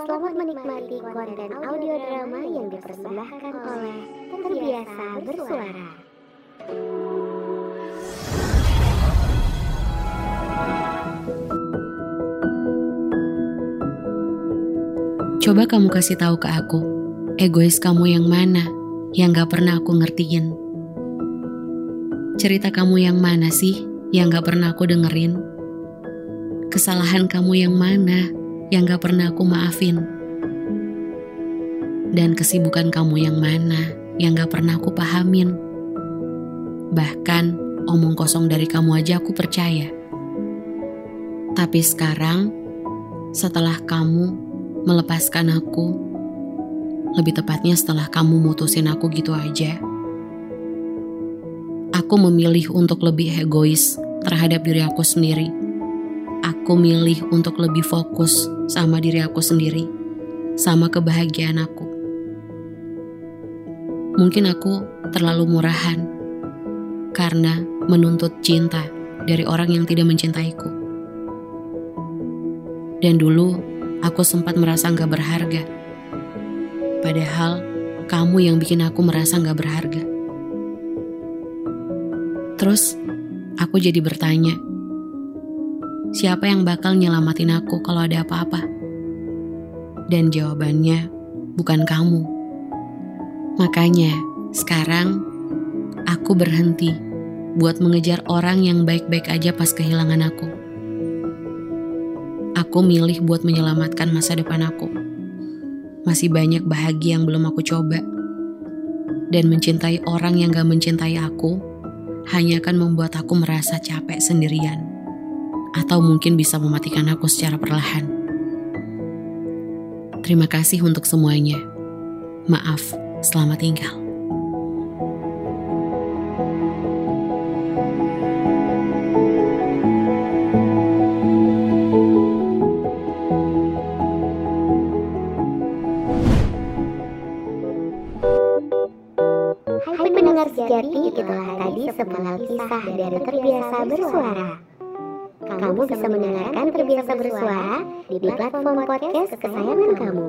Selamat menikmati konten audio drama yang dipersembahkan oleh Terbiasa Bersuara. Coba kamu kasih tahu ke aku, egois kamu yang mana yang gak pernah aku ngertiin. Cerita kamu yang mana sih yang gak pernah aku dengerin? Kesalahan kamu yang mana yang gak pernah aku maafin? Dan kesibukan kamu yang mana yang gak pernah aku pahamin? Bahkan omong kosong dari kamu aja aku percaya. Tapi sekarang, setelah kamu melepaskan aku, lebih tepatnya setelah kamu mutusin aku gitu aja, aku memilih untuk lebih egois terhadap diri aku sendiri. Aku milih untuk lebih fokus sama diri aku sendiri, sama kebahagiaan aku. Mungkin aku terlalu murahan karena menuntut cinta dari orang yang tidak mencintaiku. Dan dulu aku sempat merasa gak berharga. Padahal kamu yang bikin aku merasa gak berharga. Terus aku jadi bertanya, siapa yang bakal nyelamatin aku kalau ada apa-apa? Dan jawabannya bukan kamu. Makanya sekarang aku berhenti buat mengejar orang yang baik-baik aja pas kehilangan aku. Aku milih buat menyelamatkan masa depan aku. Masih banyak bahagia yang belum aku coba. Dan mencintai orang yang gak mencintai aku hanya akan membuat aku merasa capek sendirian. Atau mungkin bisa mematikan aku secara perlahan. Terima kasih untuk semuanya. Maaf, selamat tinggal. Hai pendengar sejati, itulah tadi sepenggal kisah dari Terbiasa Bersuara. Kamu bisa mendengarkan Terbiasa Bersuara di platform podcast kesayangan kamu.